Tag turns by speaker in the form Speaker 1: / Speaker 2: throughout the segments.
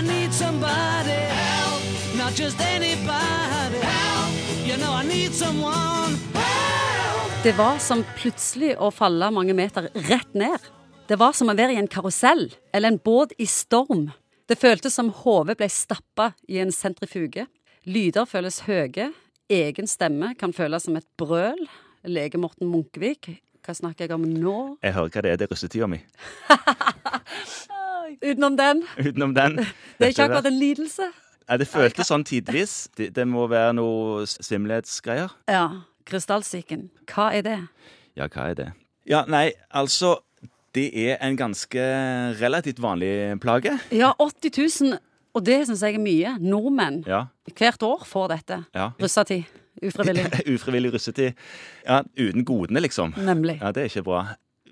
Speaker 1: I need somebody help, not just anybody help. You know I need someone help.
Speaker 2: Det var som plutselig å falle mange meter rett ned. Det var som å være i en karusell eller en båt i storm. Det føltes som hodet ble stappa i en sentrifuge. Lyder føles høye. Egen stemme kan føles som et brøl. Lege Morten Munkevik, hva snakker jeg om nå?
Speaker 3: Jeg hører hva det er. Det er russetida mi.
Speaker 2: Utenom den.
Speaker 3: Utenom den.
Speaker 2: Det er ikke akkurat en lidelse.
Speaker 3: Ja, det føltes sånn tidvis. Det, det må være noe svimmelhetsgreier.
Speaker 2: Ja. Krystallsyken. Hva er det?
Speaker 3: Ja, hva er det? Ja, nei, altså Det er en ganske relativt vanlig plage.
Speaker 2: Ja, 80 000, og det syns jeg er mye. Nordmenn
Speaker 3: Ja.
Speaker 2: hvert år får dette.
Speaker 3: ja.
Speaker 2: Russetid. Ufrivillig.
Speaker 3: Ufrivillig russetid. Ja, uten godene, liksom.
Speaker 2: Nemlig.
Speaker 3: Ja, det er ikke bra.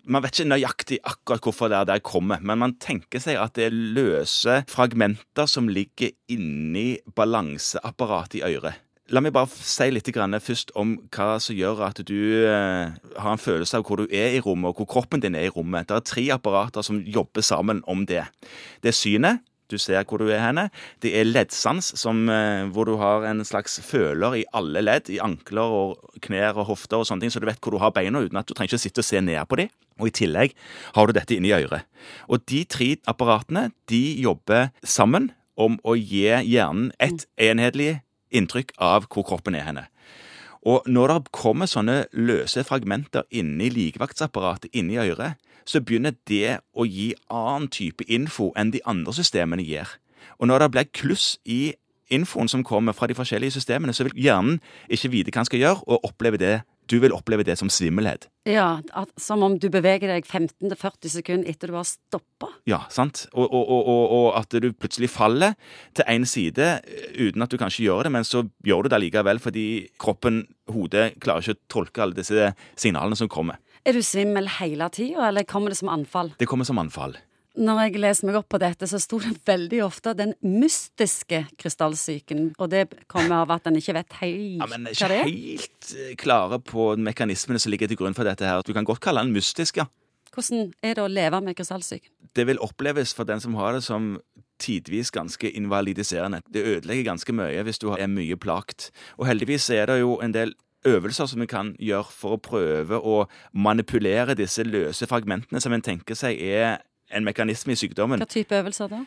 Speaker 3: Man vet ikke nøyaktig akkurat hvorfor det er der kommer, men man tenker seg at det er løse fragmenter som ligger inni balanseapparatet i øret. La meg bare si litt først om hva som gjør at du eh, har en følelse av hvor du er i rommet, og hvor kroppen din er i rommet. Det er tre apparater som jobber sammen om det. Det er synet. Du ser hvor du er henne. Det er leddsans, som, eh, hvor du har en slags føler i alle ledd, i ankler og knær og hofter og sånne ting, så du vet hvor du har beina uten at du trenger ikke sitte og se ned på dem. Og i tillegg har du dette inni øret. Og de tre apparatene de jobber sammen om å gi hjernen et enhetlig inntrykk av hvor kroppen er henne. Og når det kommer sånne løse fragmenter inni likevaktsapparatet inni øret, så begynner det å gi annen type info enn de andre systemene gir. Og når det blir kluss i infoen som kommer fra de forskjellige systemene, så vil hjernen ikke vite hva han skal gjøre, og oppleve det. Du vil oppleve det som svimmelhet.
Speaker 2: Ja, at, som om du beveger deg 15-40 sekunder etter du har stoppa.
Speaker 3: Ja, sant? Og, og, og, og, at du plutselig faller til én side eh, uten at du kanskje gjør det, men så gjør du det likevel fordi kroppen, hodet, klarer ikke å tolke alle disse signalene som kommer.
Speaker 2: Er du svimmel hele tida, eller kommer det som anfall?
Speaker 3: Det kommer som anfall.
Speaker 2: Når jeg leser meg opp på dette, så sto det veldig ofte den mystiske krystallsyken. Og det kommer av at en ikke vet helt
Speaker 3: Ja, men
Speaker 2: hva det
Speaker 3: ikke
Speaker 2: er.
Speaker 3: helt eh, klare på mekanismene som ligger til grunn for dette her. Du kan godt kalle den mystisk, ja.
Speaker 2: Hvordan er det å leve med krystallsyken?
Speaker 3: Det vil oppleves for den som har det som tidvis ganske invalidiserende. Det ødelegger ganske mye hvis du er mye plagt. Og heldigvis er det jo en del øvelser som vi kan gjøre for å prøve å manipulere disse løse fragmentene som en tenker seg er en mekanisme i sykdommen.
Speaker 2: Hva type øvelser da?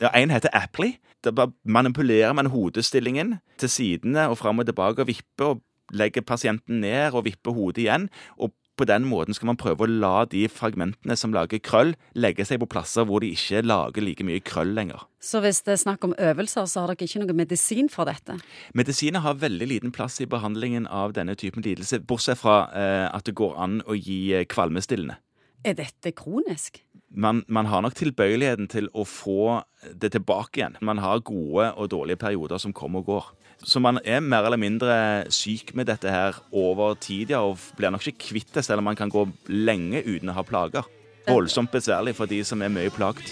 Speaker 3: Ja, En heter Apply. Da manipulerer man hodestillingen til sidene og fram og tilbake og vipper og legger pasienten ned og vipper hodet igjen. Og på den måten skal man prøve å la de fragmentene som lager krøll, legge seg på plasser hvor de ikke lager like mye krøll lenger.
Speaker 2: Så hvis det er snakk om øvelser, så har dere ikke noe medisin for dette?
Speaker 3: Medisiner har veldig liten plass i behandlingen av denne typen lidelse, bortsett fra eh, at det går an å gi eh, kvalmestillende.
Speaker 2: Er dette kronisk?
Speaker 3: Man, man har nok tilbøyeligheten til å få det tilbake igjen. Man har gode og dårlige perioder som kommer og går. Så man er mer eller mindre syk med dette her over tid, ja, og blir nok ikke kvitt det, selv om man kan gå lenge uten å ha plager. Voldsomt besværlig for de som er mye plagt.